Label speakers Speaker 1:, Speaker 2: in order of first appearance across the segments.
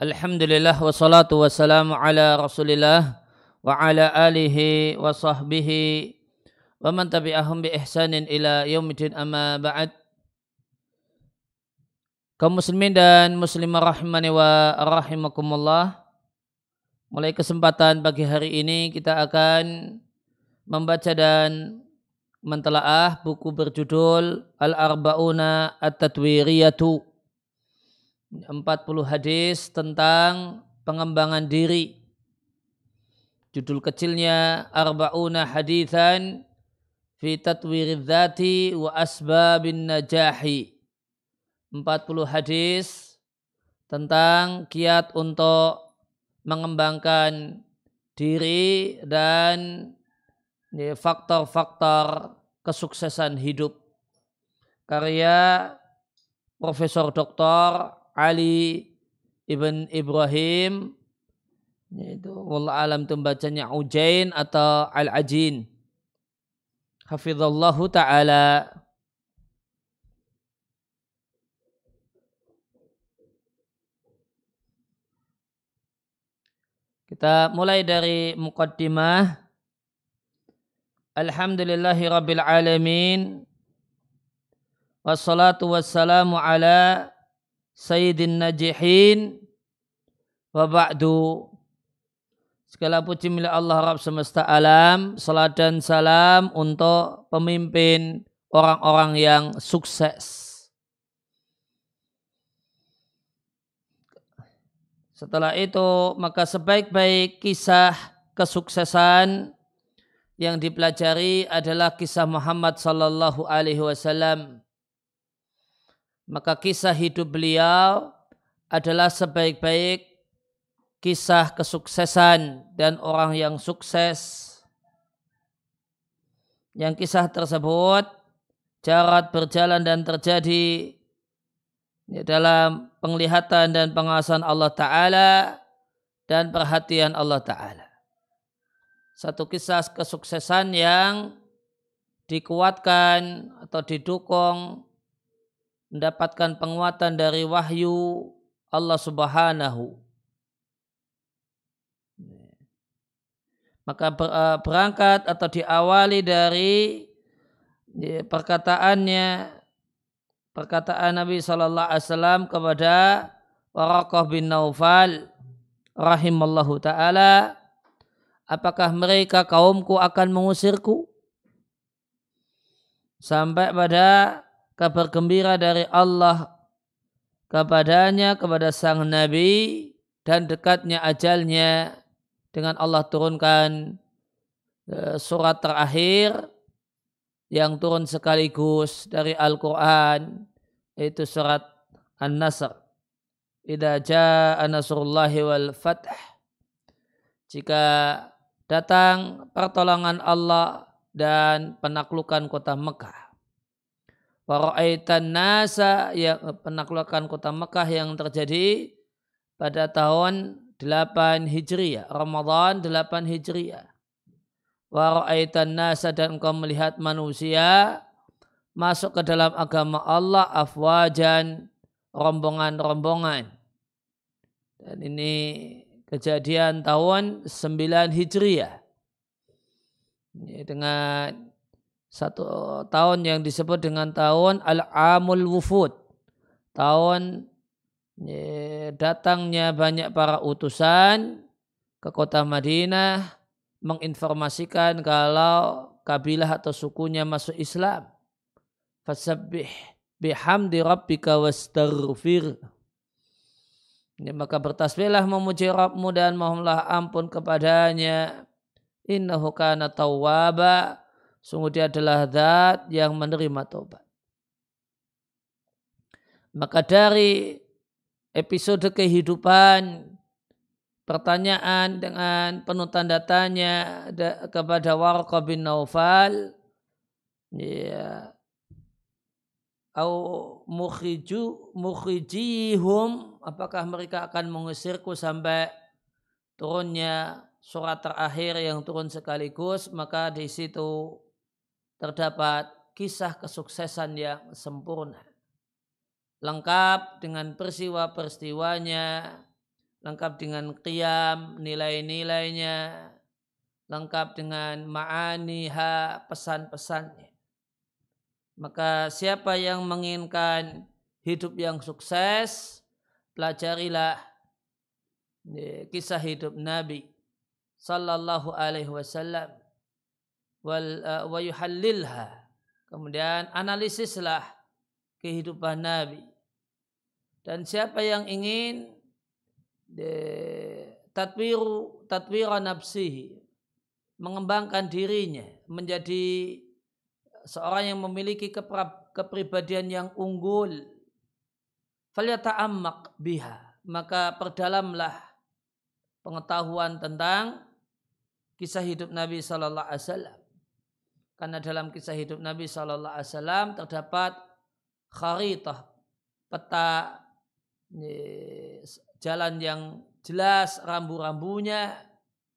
Speaker 1: Alhamdulillah wassalatu wassalamu ala rasulillah wa ala alihi wa sahbihi wa man tabi'ahum bi ihsanin ila yaumidin amma ba'd. Kaum muslimin dan muslimah rahimani wa rahimakumullah mulai kesempatan pagi hari ini kita akan membaca dan mentelaah buku berjudul Al-Arba'una At-Tatwiriyatu 40 hadis tentang pengembangan diri. Judul kecilnya Arba'una hadithan fi tatwiridzati dzati wa asbabin najahi. 40 hadis tentang kiat untuk mengembangkan diri dan faktor-faktor kesuksesan hidup. Karya Profesor Dr. Ali ibn Ibrahim yaitu wallah alam itu bacanya Ujain atau Al-Ajin. Hafizallahu taala. Kita mulai dari muqaddimah. Alhamdulillahi rabbil alamin. Wassalatu wassalamu ala Sayyidin Najihin wa ba'du Segala puji milik Allah Rabb semesta alam, salat dan salam untuk pemimpin orang-orang yang sukses. Setelah itu, maka sebaik-baik kisah kesuksesan yang dipelajari adalah kisah Muhammad sallallahu alaihi wasallam maka kisah hidup beliau adalah sebaik-baik kisah kesuksesan dan orang yang sukses. Yang kisah tersebut jarat berjalan dan terjadi dalam penglihatan dan pengawasan Allah Ta'ala dan perhatian Allah Ta'ala. Satu kisah kesuksesan yang dikuatkan atau didukung mendapatkan penguatan dari wahyu Allah Subhanahu. Maka eh, berangkat atau diawali dari perkataannya perkataan Nabi Shallallahu Alaihi Wasallam kepada Waraqah bin Naufal rahimallahu taala apakah mereka kaumku akan mengusirku sampai pada kabar gembira dari Allah kepadanya kepada sang nabi dan dekatnya ajalnya. Dengan Allah turunkan e, surat terakhir yang turun sekaligus dari Al-Quran yaitu surat An-Nasr. Idza jaa nasrullahi wal fath. Jika datang pertolongan Allah dan penaklukan kota Mekah Waraitan nasa yang penaklukan kota Mekah yang terjadi pada tahun 8 Hijriah, Ramadan 8 Hijriah. Waraitan nasa dan engkau melihat manusia masuk ke dalam agama Allah afwajan rombongan-rombongan. Dan ini kejadian tahun 9 Hijriah. Dengan satu tahun yang disebut dengan tahun Al-Amul Wufud. Tahun datangnya banyak para utusan ke kota Madinah menginformasikan kalau kabilah atau sukunya masuk Islam. Fasabbih bihamdi rabbika wastaghfir. Ya, maka bertasbihlah memuji Rabbmu dan mohonlah ampun kepadanya. Innahu kana tawwaba Sungguh dia adalah zat yang menerima tobat. Maka dari episode kehidupan pertanyaan dengan penuh tanda tanya kepada Warqa bin Naufal ya au mukhriju mukhrijihum apakah mereka akan mengusirku sampai turunnya surat terakhir yang turun sekaligus maka di situ terdapat kisah kesuksesan yang sempurna. Lengkap dengan peristiwa-peristiwanya, lengkap dengan qiyam, nilai-nilainya, lengkap dengan ma'aniha, pesan-pesannya. Maka siapa yang menginginkan hidup yang sukses, pelajarilah kisah hidup Nabi sallallahu alaihi wasallam wal uh, wa yuhallilha. Kemudian analisislah kehidupan Nabi. Dan siapa yang ingin de, tatwiru tatwira nafsihi mengembangkan dirinya menjadi seorang yang memiliki kepribadian yang unggul falyata'ammaq biha maka perdalamlah pengetahuan tentang kisah hidup Nabi Sallallahu Alaihi Wasallam. Karena dalam kisah hidup Nabi Sallallahu Alaihi Wasallam terdapat kharitah, peta jalan yang jelas rambu-rambunya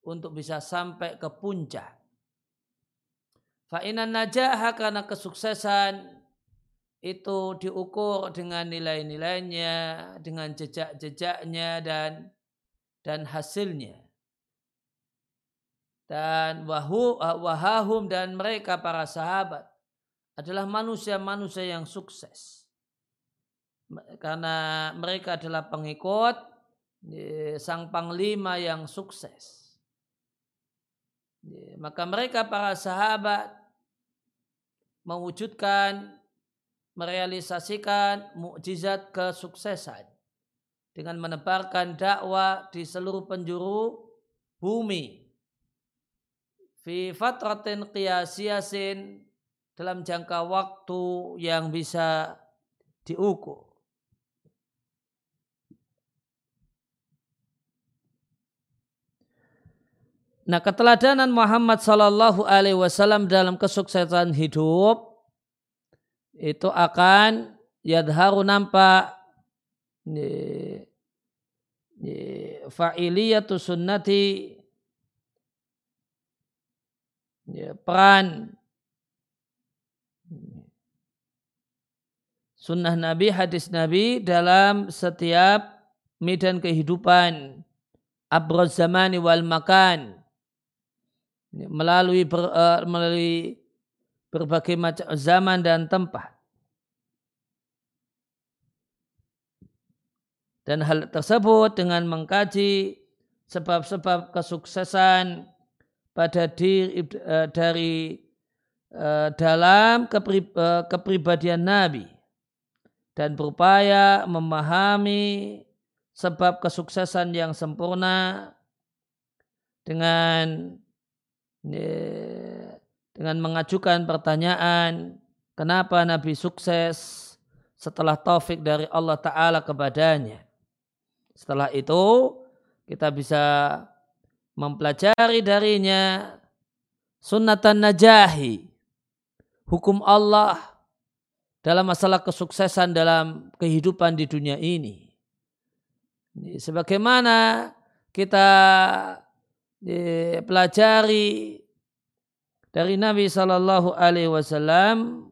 Speaker 1: untuk bisa sampai ke puncak. Fa'inan najah karena kesuksesan itu diukur dengan nilai-nilainya, dengan jejak-jejaknya dan dan hasilnya dan wahu, wahahum dan mereka para sahabat adalah manusia-manusia yang sukses. Karena mereka adalah pengikut sang panglima yang sukses. Maka mereka para sahabat mewujudkan merealisasikan mukjizat kesuksesan dengan menebarkan dakwah di seluruh penjuru bumi fi fatratin qiyasiyasin dalam jangka waktu yang bisa diukur. Nah, keteladanan Muhammad Sallallahu Alaihi Wasallam dalam kesuksesan hidup itu akan yadharu nampak fa'iliyatu sunnati ya, peran. Sunnah Nabi, hadis Nabi dalam setiap medan kehidupan. Abroz zamani wal makan. Melalui ber, uh, melalui berbagai macam zaman dan tempat. Dan hal tersebut dengan mengkaji sebab-sebab kesuksesan pada diri uh, dari uh, dalam uh, kepribadian Nabi dan berupaya memahami sebab kesuksesan yang sempurna dengan dengan mengajukan pertanyaan kenapa Nabi sukses setelah taufik dari Allah Ta'ala kepadanya. Setelah itu kita bisa mempelajari darinya sunnatan najahi hukum Allah dalam masalah kesuksesan dalam kehidupan di dunia ini. Sebagaimana kita pelajari dari Nabi Shallallahu Alaihi Wasallam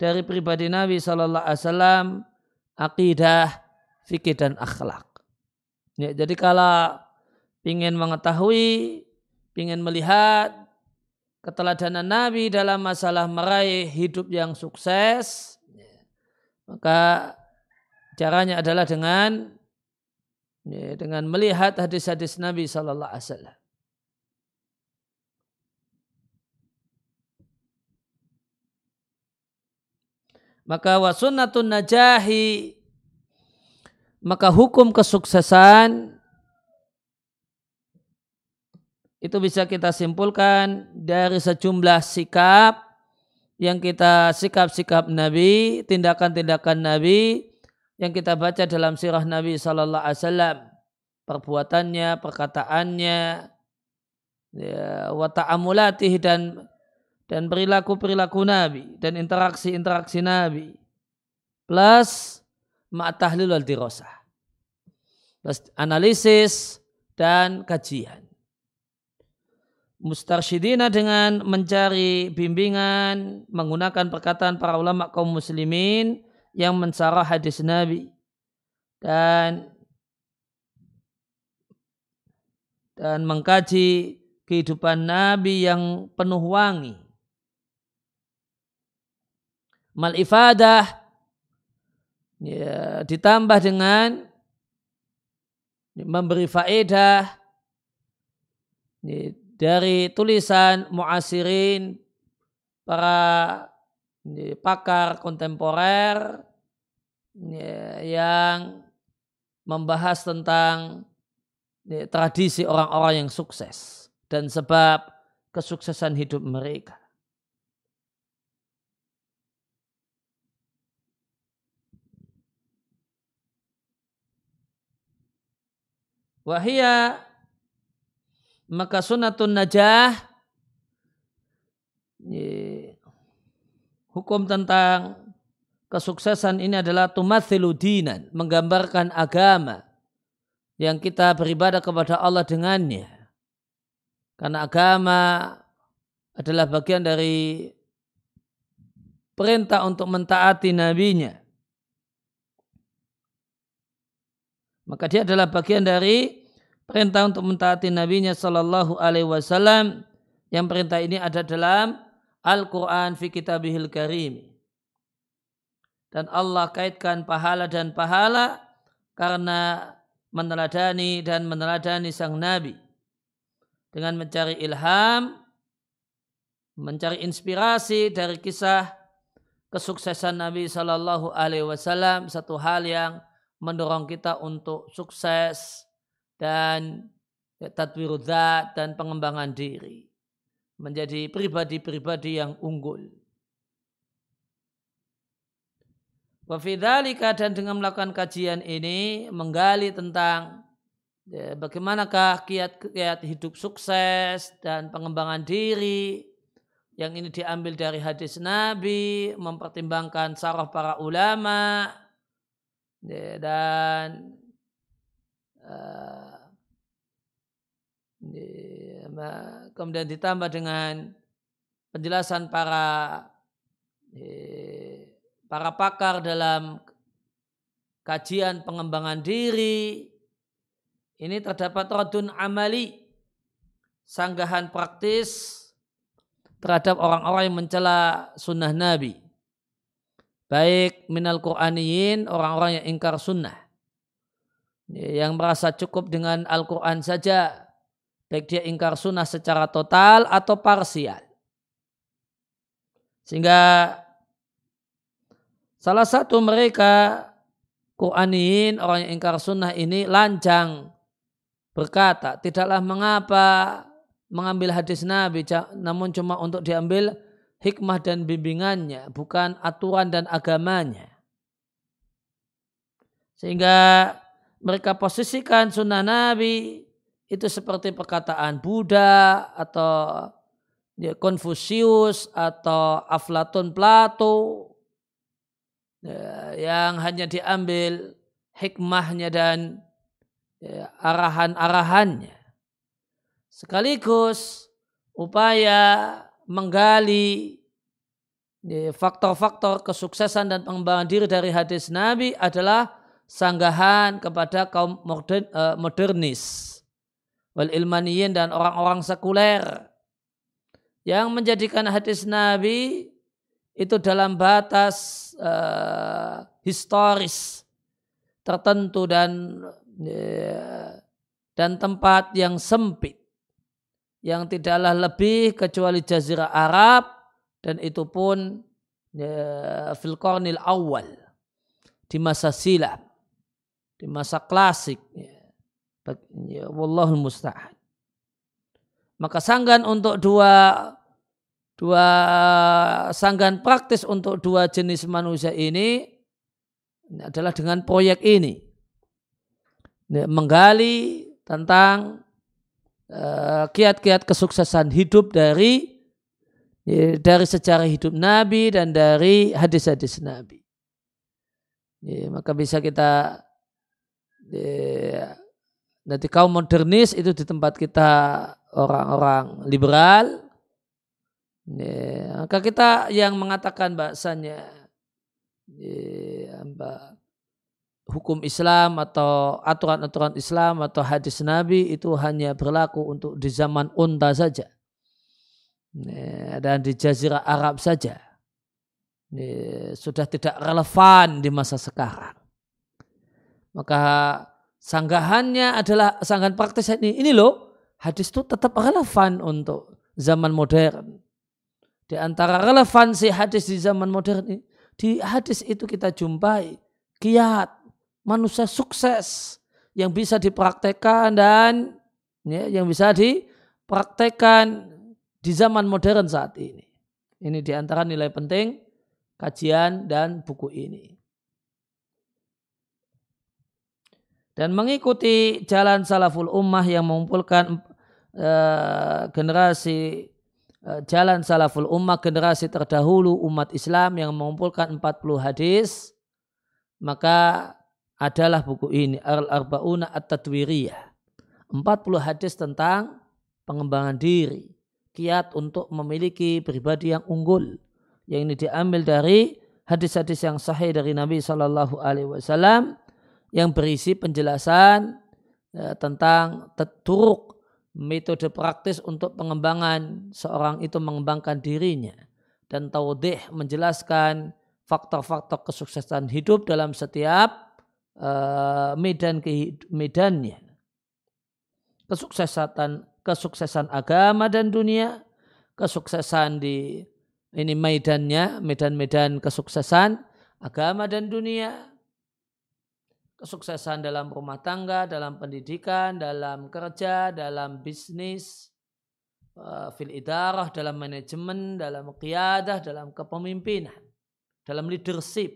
Speaker 1: dari pribadi Nabi Shallallahu Alaihi Wasallam akidah, fikih dan akhlak. Ya, jadi kalau ingin mengetahui, ingin melihat keteladanan Nabi dalam masalah meraih hidup yang sukses, maka caranya adalah dengan ya, dengan melihat hadis-hadis Nabi Sallallahu Alaihi Wasallam. Maka wasunnatun najahi maka hukum kesuksesan itu bisa kita simpulkan dari sejumlah sikap yang kita sikap-sikap Nabi, tindakan-tindakan Nabi yang kita baca dalam sirah Nabi Sallallahu Alaihi Wasallam, perbuatannya, perkataannya, ya, wata'amulatih dan dan perilaku-perilaku Nabi dan interaksi-interaksi Nabi. Plus ma'tahlil wal dirosah. Plus analisis dan kajian mustarsyidina dengan mencari bimbingan menggunakan perkataan para ulama kaum muslimin yang mensarah hadis Nabi dan dan mengkaji kehidupan Nabi yang penuh wangi. Mal ifadah ya, ditambah dengan memberi faedah ya, dari tulisan muasirin para pakar kontemporer ya, yang membahas tentang tradisi orang-orang yang sukses dan sebab kesuksesan hidup mereka. Wahia maka sunatun najah hukum tentang kesuksesan ini adalah tumathilu dinan, menggambarkan agama yang kita beribadah kepada Allah dengannya. Karena agama adalah bagian dari perintah untuk mentaati nabinya. Maka dia adalah bagian dari perintah untuk mentaati nabinya sallallahu alaihi wasallam yang perintah ini ada dalam Al-Quran fi kitabihil karim. Dan Allah kaitkan pahala dan pahala karena meneladani dan meneladani sang Nabi. Dengan mencari ilham, mencari inspirasi dari kisah kesuksesan Nabi Sallallahu Alaihi Wasallam satu hal yang mendorong kita untuk sukses dan tadwirudzat dan pengembangan diri. Menjadi pribadi-pribadi yang unggul. Wafidhalika dan dengan melakukan kajian ini menggali tentang ya, bagaimanakah kiat-kiat hidup sukses dan pengembangan diri yang ini diambil dari hadis Nabi, mempertimbangkan sarah para ulama, Ya, dan kemudian ditambah dengan penjelasan para para pakar dalam kajian pengembangan diri ini terdapat rodun amali sanggahan praktis terhadap orang-orang yang mencela sunnah Nabi. Baik minal Qur'aniyin orang-orang yang ingkar sunnah yang merasa cukup dengan Al-Quran saja baik dia ingkar sunnah secara total atau parsial sehingga salah satu mereka Qur'aniyin orang yang ingkar sunnah ini lancang berkata tidaklah mengapa mengambil hadis Nabi namun cuma untuk diambil hikmah dan bimbingannya, bukan aturan dan agamanya. Sehingga mereka posisikan sunnah Nabi itu seperti perkataan Buddha atau ya, Konfusius atau Aflatun Plato ya, yang hanya diambil hikmahnya dan ya, arahan-arahannya. Sekaligus upaya menggali faktor-faktor kesuksesan dan pengembangan diri dari hadis Nabi adalah sanggahan kepada kaum modern, uh, modernis wal ilmaniyin dan orang-orang sekuler. Yang menjadikan hadis Nabi itu dalam batas uh, historis tertentu dan uh, dan tempat yang sempit yang tidaklah lebih kecuali jazirah Arab dan itu pun ya, fil awal di masa silam di masa klasik ya, ya wallahul musta'an. Maka sanggan untuk dua dua sanggan praktis untuk dua jenis manusia ini, adalah dengan proyek ini menggali tentang Eh, kiat-kiat kesuksesan hidup dari ya, dari sejarah hidup Nabi dan dari hadis-hadis Nabi. Ya, maka bisa kita nanti kaum modernis itu di tempat kita orang-orang liberal. Ya, maka kita yang mengatakan bahasanya ya, hukum Islam atau aturan-aturan Islam atau hadis Nabi itu hanya berlaku untuk di zaman unta saja. Dan di Jazirah Arab saja. Sudah tidak relevan di masa sekarang maka sanggahannya adalah sanggahan praktis ini ini loh hadis itu tetap relevan untuk zaman modern di antara relevansi hadis di zaman modern ini di hadis itu kita jumpai kiat, manusia sukses yang bisa dipraktekkan dan ya, yang bisa dipraktekkan di zaman modern saat ini. Ini di antara nilai penting kajian dan buku ini. Dan mengikuti jalan salaful ummah yang mengumpulkan uh, generasi Eh, jalan salaful ummah generasi terdahulu umat Islam yang mengumpulkan 40 hadis maka adalah buku ini Al-Arba'una At-Tadwiriyah. 40 hadis tentang pengembangan diri kiat untuk memiliki pribadi yang unggul yang ini diambil dari hadis-hadis yang sahih dari Nabi Shallallahu Alaihi Wasallam yang berisi penjelasan ya, tentang turuk metode praktis untuk pengembangan seorang itu mengembangkan dirinya dan taudih menjelaskan faktor-faktor kesuksesan hidup dalam setiap uh, medan medannya. Kesuksesan kesuksesan agama dan dunia kesuksesan di ini medannya medan-medan kesuksesan agama dan dunia kesuksesan dalam rumah tangga, dalam pendidikan, dalam kerja, dalam bisnis, eh, fil idarah, dalam manajemen, dalam qiyadah, dalam kepemimpinan, dalam leadership.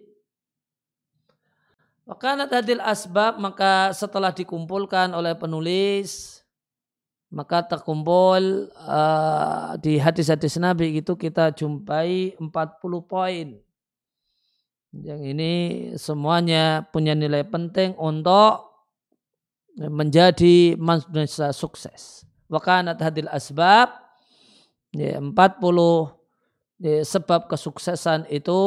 Speaker 1: Maka hadil asbab, maka setelah dikumpulkan oleh penulis, maka terkumpul uh, di hadis-hadis Nabi itu kita jumpai 40 poin yang ini semuanya punya nilai penting untuk menjadi manusia sukses. Wakanat hadil asbab ya, 40 ya, sebab kesuksesan itu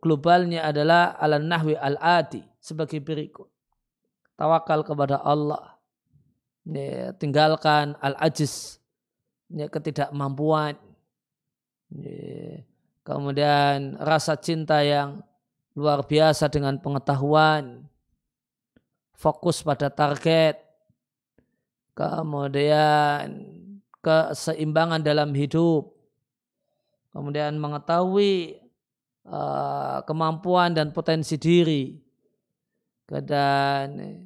Speaker 1: globalnya adalah ala nahwi al-adi sebagai berikut. Tawakal kepada Allah. Ya, tinggalkan al-ajiz, ya, ketidakmampuan. Ya, kemudian rasa cinta yang luar biasa dengan pengetahuan, fokus pada target, kemudian keseimbangan dalam hidup, kemudian mengetahui uh, kemampuan dan potensi diri, dan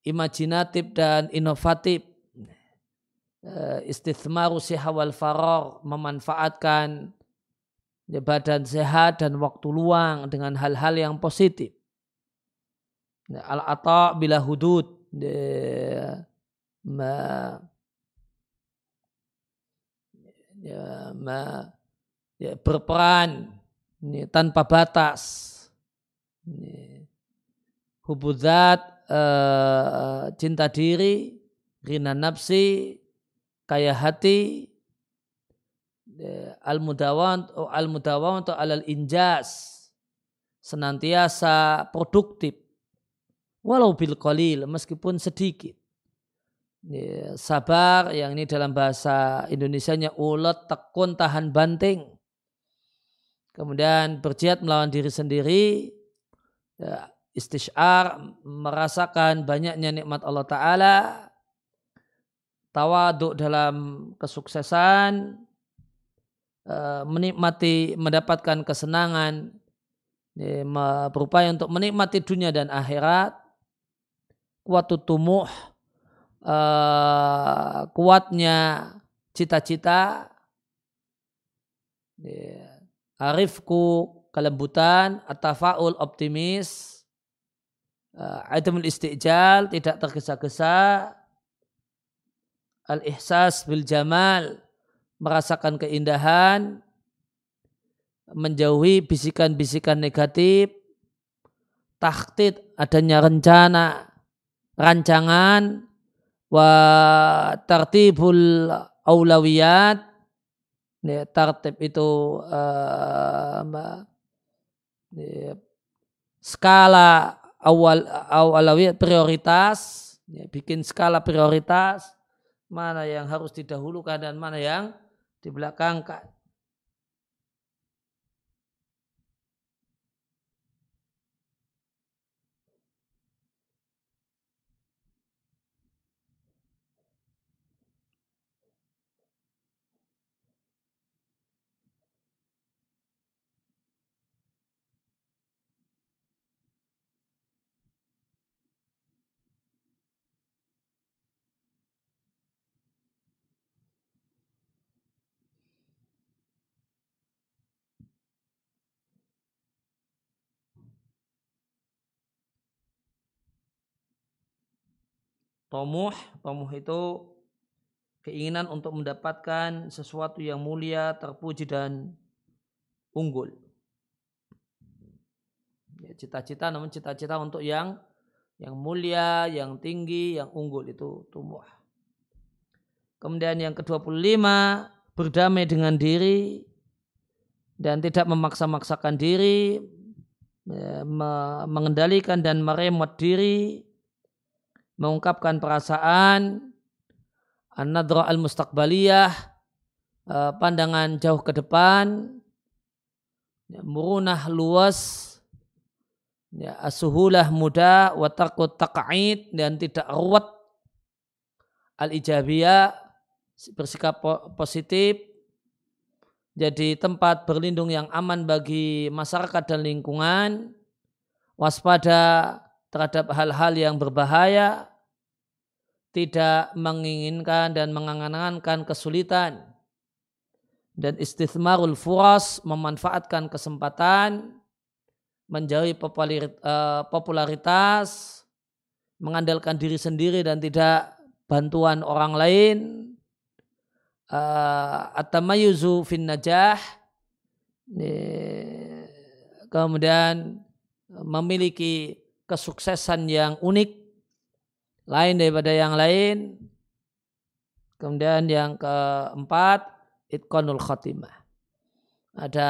Speaker 1: imajinatif dan inovatif, uh, istithmaru sihawal faror, memanfaatkan badan sehat dan waktu luang dengan hal-hal yang positif. Al-ata bila hudud. Ma, ya, ma, ya, berperan ya, tanpa batas. Ya, hubudat uh, cinta diri, rina nafsi, kaya hati, al mudawan oh, al atau alal injas senantiasa produktif. Walau bil qalil meskipun sedikit. Ya, sabar yang ini dalam bahasa Indonesia-nya ulet tekun tahan banting. Kemudian berjihad melawan diri sendiri. Ya, istishar merasakan banyaknya nikmat Allah Ta'ala. Tawaduk dalam kesuksesan menikmati mendapatkan kesenangan berupaya untuk menikmati dunia dan akhirat. Kuatu tumuh eh, kuatnya cita-cita arifku kelembutan atafaul optimis adamul istijal tidak tergesa-gesa al ihsas bil jamal merasakan keindahan, menjauhi bisikan-bisikan negatif, taktid adanya rencana, rancangan, wa tartibul aulawiyat, ya, tartib itu uh, skala awal awalawiyat prioritas, ya, bikin skala prioritas, mana yang harus didahulukan dan mana yang dibelakangkan. Tomuh, tomuh itu keinginan untuk mendapatkan sesuatu yang mulia, terpuji dan unggul. Ya, cita-cita namun cita-cita untuk yang yang mulia, yang tinggi, yang unggul itu tumbuh. Kemudian yang ke-25 berdamai dengan diri dan tidak memaksa-maksakan diri, ya, mengendalikan dan meremot diri mengungkapkan perasaan an-nadra al-mustaqbaliyah eh, pandangan jauh ke depan ya, murunah luas ya, asuhulah mudah wa takut taqa'id dan tidak ruwet al-ijabiyah bersikap positif jadi tempat berlindung yang aman bagi masyarakat dan lingkungan waspada terhadap hal-hal yang berbahaya tidak menginginkan dan mengangan-angankan kesulitan. Dan istithmarul furas memanfaatkan kesempatan menjauhi eh, popularitas mengandalkan diri sendiri dan tidak bantuan orang lain. Uh, atamayuzu fin najah kemudian memiliki kesuksesan yang unik lain daripada yang lain. Kemudian yang keempat, itqanul khatimah. Ada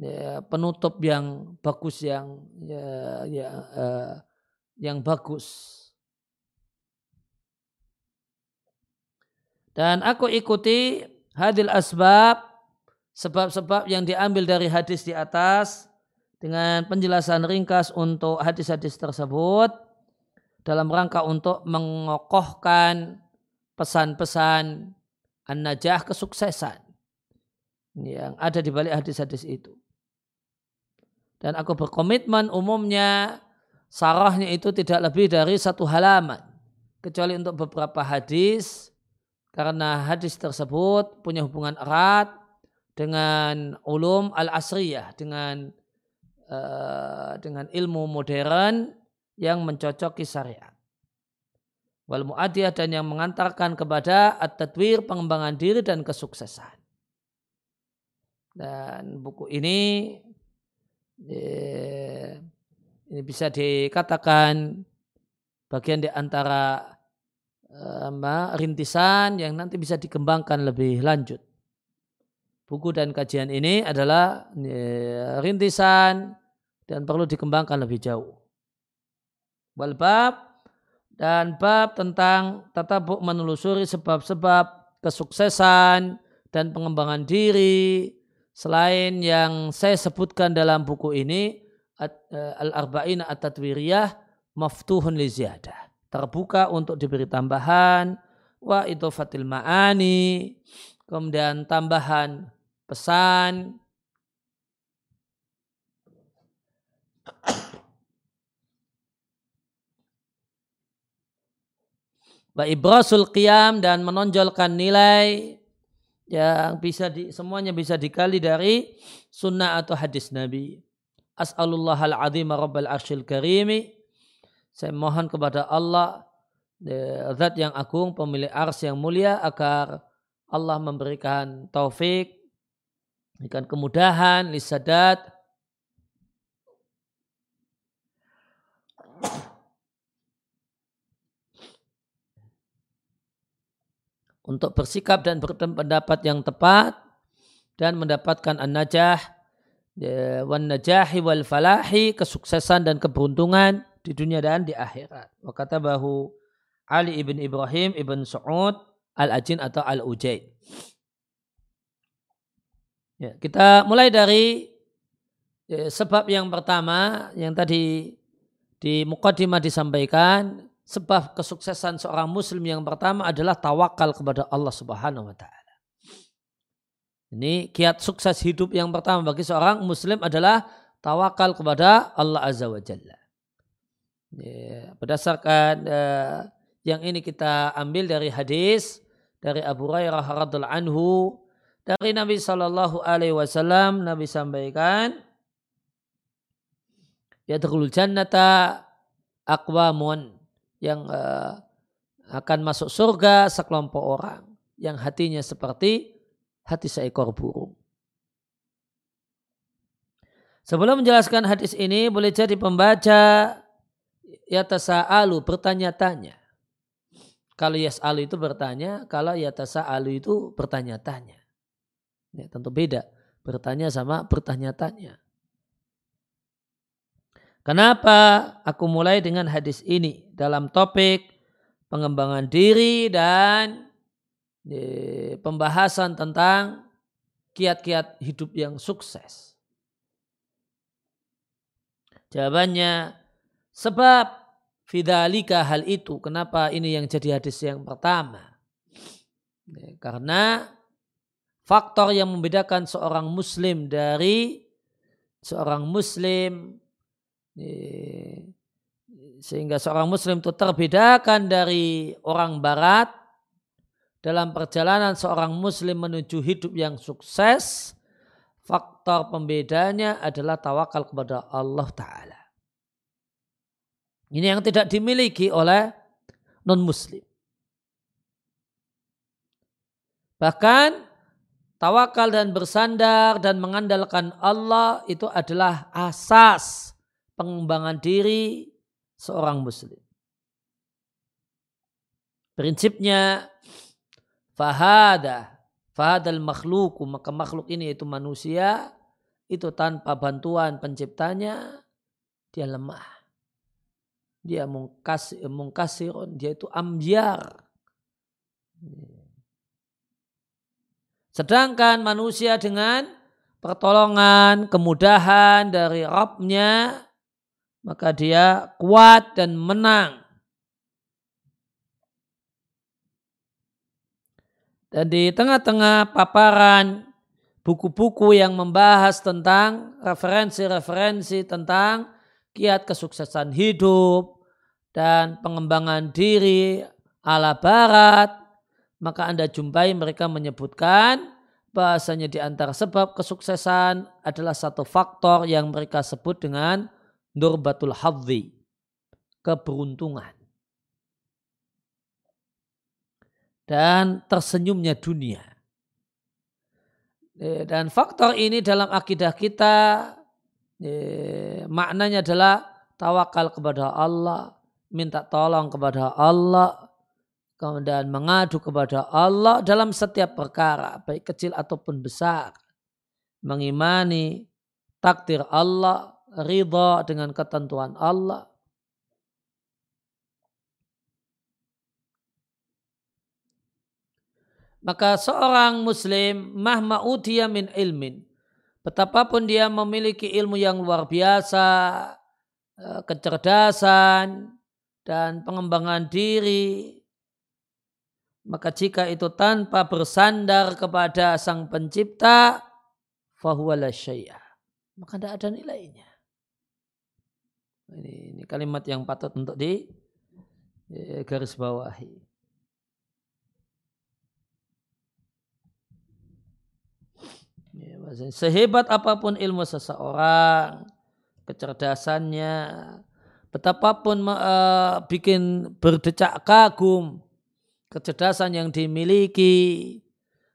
Speaker 1: ya, penutup yang bagus yang ya, ya, uh, yang bagus. Dan aku ikuti hadil asbab sebab-sebab yang diambil dari hadis di atas dengan penjelasan ringkas untuk hadis-hadis tersebut dalam rangka untuk mengokohkan pesan-pesan an-najah kesuksesan yang ada di balik hadis-hadis itu. Dan aku berkomitmen umumnya sarahnya itu tidak lebih dari satu halaman. Kecuali untuk beberapa hadis karena hadis tersebut punya hubungan erat dengan ulum al-asriyah, dengan uh, dengan ilmu modern yang mencocoki syariat. Wal mu'adiyah dan yang mengantarkan kepada at-tadwir pengembangan diri dan kesuksesan. Dan buku ini eh, ini bisa dikatakan bagian di antara eh, rintisan yang nanti bisa dikembangkan lebih lanjut. Buku dan kajian ini adalah eh, rintisan dan perlu dikembangkan lebih jauh. Wal bab dan bab tentang tatabuk menelusuri sebab-sebab kesuksesan dan pengembangan diri selain yang saya sebutkan dalam buku ini eh, Al-Arba'in At-Tatwiriyah maftuhun li. Terbuka untuk diberi tambahan wa itu fatil ma'ani kemudian tambahan pesan wa ibrasul qiyam dan menonjolkan nilai yang bisa di, semuanya bisa dikali dari sunnah atau hadis Nabi. As'alullah al-azim rabbal arshil karimi. Saya mohon kepada Allah zat yang agung pemilik ars yang mulia agar Allah memberikan taufik memberikan kemudahan lisadat untuk bersikap dan berpendapat yang tepat dan mendapatkan an-najah wan najahi wal falahi kesuksesan dan keberuntungan di dunia dan di akhirat. Wa bahu Ali ibn Ibrahim ibn Su'ud al-Ajin atau al-Ujaid. Ya, kita mulai dari ya, sebab yang pertama yang tadi di Muqaddimah disampaikan sebab kesuksesan seorang muslim yang pertama adalah tawakal kepada Allah Subhanahu wa taala. Ini kiat sukses hidup yang pertama bagi seorang muslim adalah tawakal kepada Allah Azza wa Jalla. Ya, berdasarkan uh, yang ini kita ambil dari hadis dari Abu Hurairah radhiallahu anhu dari Nabi Shallallahu Alaihi Wasallam Nabi sampaikan ya jannata akwamun yang uh, akan masuk surga sekelompok orang yang hatinya seperti hati seekor burung. Sebelum menjelaskan hadis ini, boleh jadi pembaca ya tasa'alu bertanya-tanya. Kalau yas'alu itu bertanya, kalau ya tasa'alu itu bertanya-tanya. Ya, tentu beda. Bertanya sama bertanya-tanya. Kenapa aku mulai dengan hadis ini dalam topik pengembangan diri dan pembahasan tentang kiat-kiat hidup yang sukses. Jawabannya sebab fidalika hal itu. Kenapa ini yang jadi hadis yang pertama? Karena faktor yang membedakan seorang muslim dari seorang muslim sehingga seorang muslim itu terbedakan dari orang barat dalam perjalanan seorang muslim menuju hidup yang sukses, faktor pembedanya adalah tawakal kepada Allah Ta'ala. Ini yang tidak dimiliki oleh non-muslim. Bahkan tawakal dan bersandar dan mengandalkan Allah itu adalah asas pengembangan diri seorang muslim. Prinsipnya Fahada, fahadal makhluku, maka makhluk ini yaitu manusia, itu tanpa bantuan penciptanya, dia lemah. Dia mungkasir, mungkasirun, dia itu ambiar. Sedangkan manusia dengan pertolongan, kemudahan dari Rabbnya, maka dia kuat dan menang. Dan di tengah-tengah paparan buku-buku yang membahas tentang referensi-referensi tentang kiat kesuksesan hidup dan pengembangan diri ala barat, maka Anda jumpai mereka menyebutkan bahasanya di antara sebab kesuksesan adalah satu faktor yang mereka sebut dengan nurbatul hadzi, keberuntungan. dan tersenyumnya dunia. Eh, dan faktor ini dalam akidah kita eh, maknanya adalah tawakal kepada Allah, minta tolong kepada Allah, kemudian mengadu kepada Allah dalam setiap perkara, baik kecil ataupun besar. Mengimani takdir Allah, ridha dengan ketentuan Allah, Maka seorang muslim mahma utia min ilmin. Betapapun dia memiliki ilmu yang luar biasa, eh, kecerdasan, dan pengembangan diri. Maka jika itu tanpa bersandar kepada sang pencipta, fahuwala syai'ah. Maka tidak ada nilainya. Ini, ini kalimat yang patut untuk di garis bawahi. Ya, sehebat apa pun ilmu seseorang, kecerdasannya, betapapun uh, bikin berdecak kagum, kecerdasan yang dimiliki,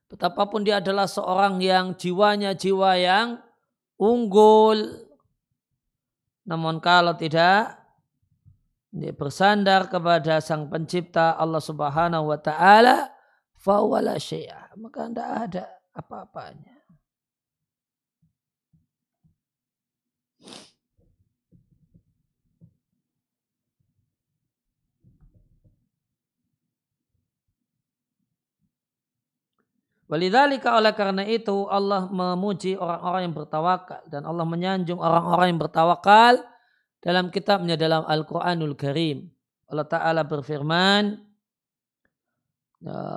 Speaker 1: betapapun dia adalah seorang yang jiwanya jiwa yang unggul, namun kalau tidak dia bersandar kepada sang pencipta Allah subhanahu wa ta'ala, fawala. Maka tidak ada apa-apanya. Walidhalika oleh karena itu Allah memuji orang-orang yang bertawakal dan Allah menyanjung orang-orang yang bertawakal dalam kitabnya dalam Al-Quranul Karim. Allah Ta'ala berfirman,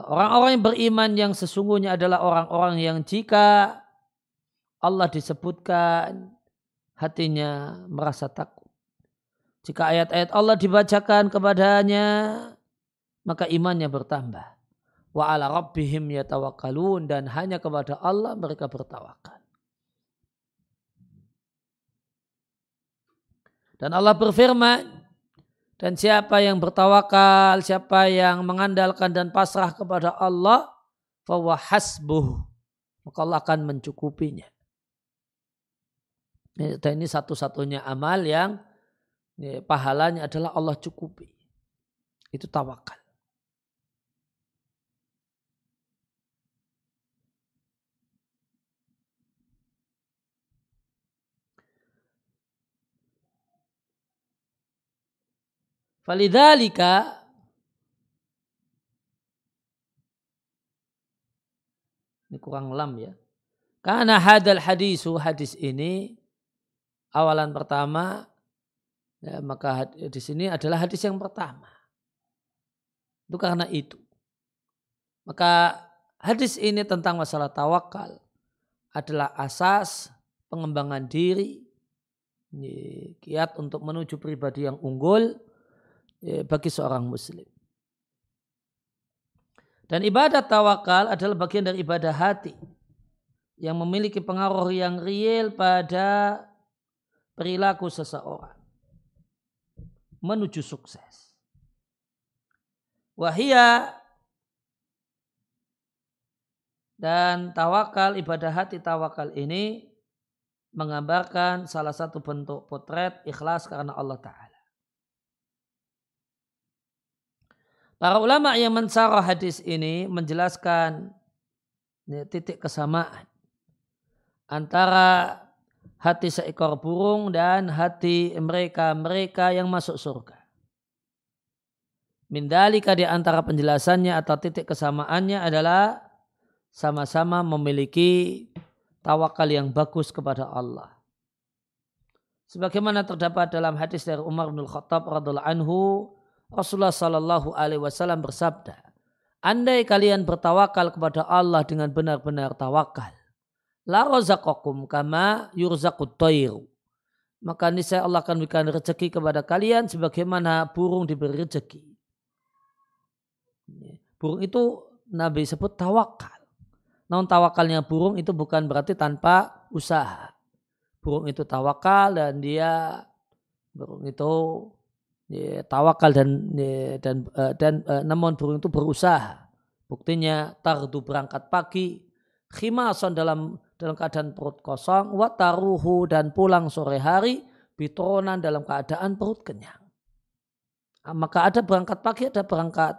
Speaker 1: orang-orang yang beriman yang sesungguhnya adalah orang-orang yang jika Allah disebutkan hatinya merasa takut. Jika ayat-ayat Allah dibacakan kepadanya, maka imannya bertambah. Wa ala rabbihim yatawakkalun dan hanya kepada Allah mereka bertawakal. Dan Allah berfirman, dan siapa yang bertawakal, siapa yang mengandalkan dan pasrah kepada Allah, fawa hasbuh. Maka Allah akan mencukupinya. Dan ini satu-satunya amal yang pahalanya adalah Allah cukupi. Itu tawakal. Falidhalika ini kurang lam ya. Karena hadal hadisu hadis ini awalan pertama ya, maka di sini adalah hadis yang pertama. Itu karena itu. Maka hadis ini tentang masalah tawakal adalah asas pengembangan diri kiat untuk menuju pribadi yang unggul bagi seorang muslim. Dan ibadah tawakal adalah bagian dari ibadah hati yang memiliki pengaruh yang real pada perilaku seseorang menuju sukses. Wahia dan tawakal, ibadah hati tawakal ini menggambarkan salah satu bentuk potret ikhlas karena Allah Ta'ala. Para ulama yang mensarah hadis ini menjelaskan titik kesamaan antara hati seekor burung dan hati mereka-mereka yang masuk surga. Mindalika di antara penjelasannya atau titik kesamaannya adalah sama-sama memiliki tawakal yang bagus kepada Allah. Sebagaimana terdapat dalam hadis dari Umar bin Khattab radhiallahu anhu, Rasulullah sallallahu alaihi wasallam bersabda, "Andai kalian bertawakal kepada Allah dengan benar-benar tawakal, La razaqakum kama yurzaqut tayru. Maka niscaya Allah akan berikan rezeki kepada kalian sebagaimana burung diberi rezeki. Burung itu Nabi sebut tawakal. Namun tawakalnya burung itu bukan berarti tanpa usaha. Burung itu tawakal dan dia burung itu ya, tawakal dan ya, dan uh, dan uh, namun burung itu berusaha. Buktinya tardu berangkat pagi, khimason dalam dalam keadaan perut kosong, wataruhu dan pulang sore hari, bitronan dalam keadaan perut kenyang. Ah, maka ada berangkat pagi, ada berangkat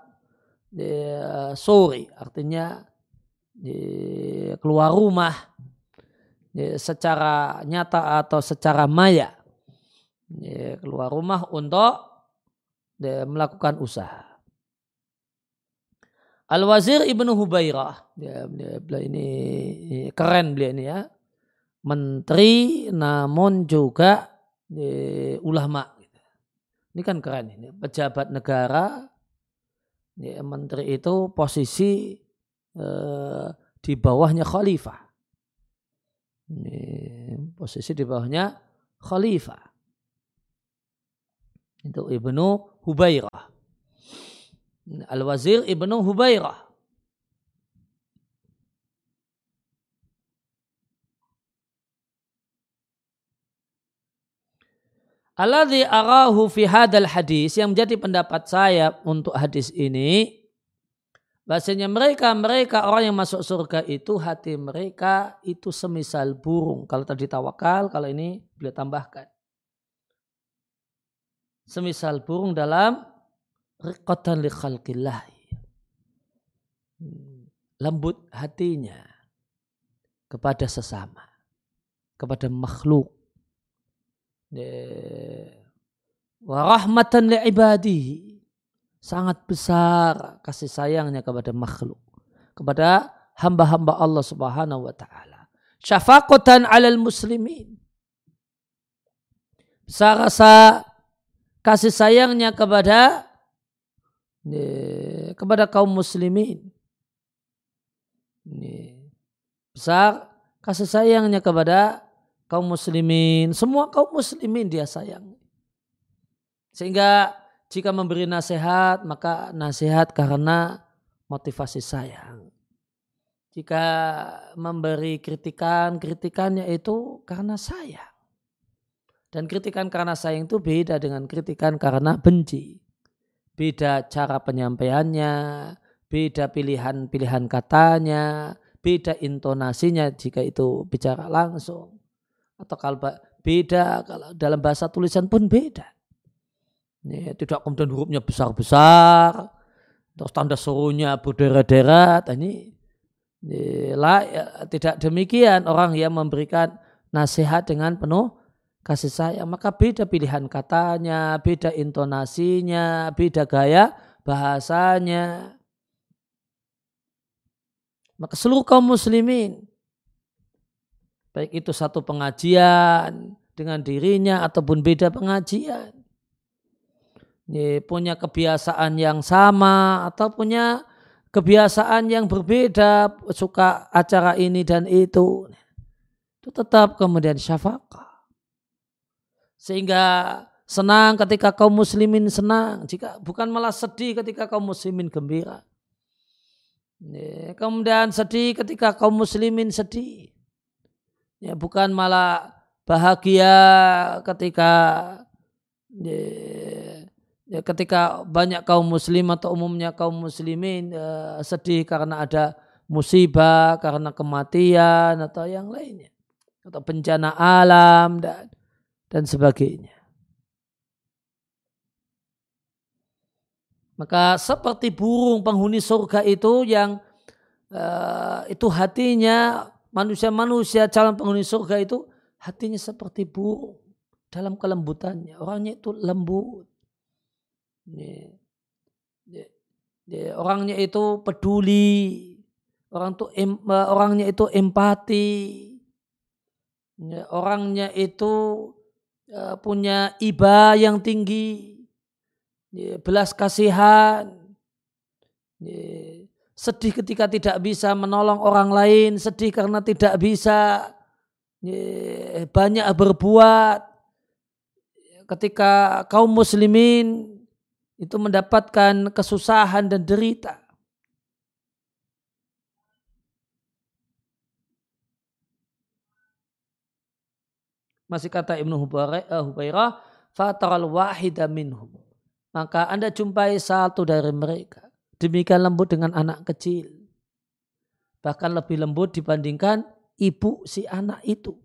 Speaker 1: ya, sore, artinya ya, keluar rumah ya, secara nyata atau secara maya. Ya, keluar rumah untuk ya, melakukan usaha. Al-Wazir Ibnu Hubairah, beliau ini keren beliau ini ya, menteri namun juga ya, ulama. Ini kan keren ini, pejabat negara, ya, menteri itu posisi eh, di bawahnya khalifah. Ini, posisi di bawahnya khalifah. Itu Ibnu Hubairah. Al-Wazir Ibnu Hubairah. Alladhi arahu fi hadal hadis yang menjadi pendapat saya untuk hadis ini bahasanya mereka mereka orang yang masuk surga itu hati mereka itu semisal burung kalau tadi tawakal kalau ini boleh tambahkan semisal burung dalam riqatan li. Lembut hatinya kepada sesama, kepada makhluk. Wa rahmatan li ibadihi. Sangat besar kasih sayangnya kepada makhluk. Kepada hamba-hamba Allah Subhanahu wa taala. Syafaqatan 'alal muslimin. Saya rasa kasih sayangnya kepada kepada kaum muslimin. Besar kasih sayangnya kepada kaum muslimin. Semua kaum muslimin dia sayang. Sehingga jika memberi nasihat, maka nasihat karena motivasi sayang. Jika memberi kritikan, kritikannya itu karena sayang. Dan kritikan karena sayang itu beda dengan kritikan karena benci. Beda cara penyampaiannya, beda pilihan-pilihan katanya, beda intonasinya jika itu bicara langsung. Atau kalau beda kalau dalam bahasa tulisan pun beda. Ya, tidak kemudian hurufnya besar-besar, terus tanda suruhnya berderet-deret. Ini ya, tidak demikian orang yang memberikan nasihat dengan penuh kasih sayang. Maka beda pilihan katanya, beda intonasinya, beda gaya bahasanya. Maka seluruh kaum muslimin, baik itu satu pengajian dengan dirinya ataupun beda pengajian, punya kebiasaan yang sama atau punya kebiasaan yang berbeda, suka acara ini dan itu, itu tetap kemudian syafaqah. Sehingga senang ketika kaum muslimin senang, jika bukan malah sedih ketika kaum muslimin gembira. Kemudian sedih ketika kaum muslimin sedih. Ya, bukan malah bahagia ketika ya, ya, ketika banyak kaum muslim atau umumnya kaum muslimin uh, sedih karena ada musibah, karena kematian atau yang lainnya atau bencana alam dan dan sebagainya. Maka seperti burung penghuni surga itu yang uh, itu hatinya manusia-manusia calon penghuni surga itu hatinya seperti burung dalam kelembutannya. Orangnya itu lembut. Ya. Orangnya itu peduli, orang tuh em, eh, orangnya itu empati, ya. orangnya itu uh, punya iba yang tinggi, belas kasihan, sedih ketika tidak bisa menolong orang lain, sedih karena tidak bisa ya, banyak berbuat. Ketika kaum muslimin itu mendapatkan kesusahan dan derita. Masih kata Ibnu Hubairah, eh, fataral wahida minhum. Maka Anda jumpai satu dari mereka. Demikian lembut dengan anak kecil. Bahkan lebih lembut dibandingkan ibu si anak itu.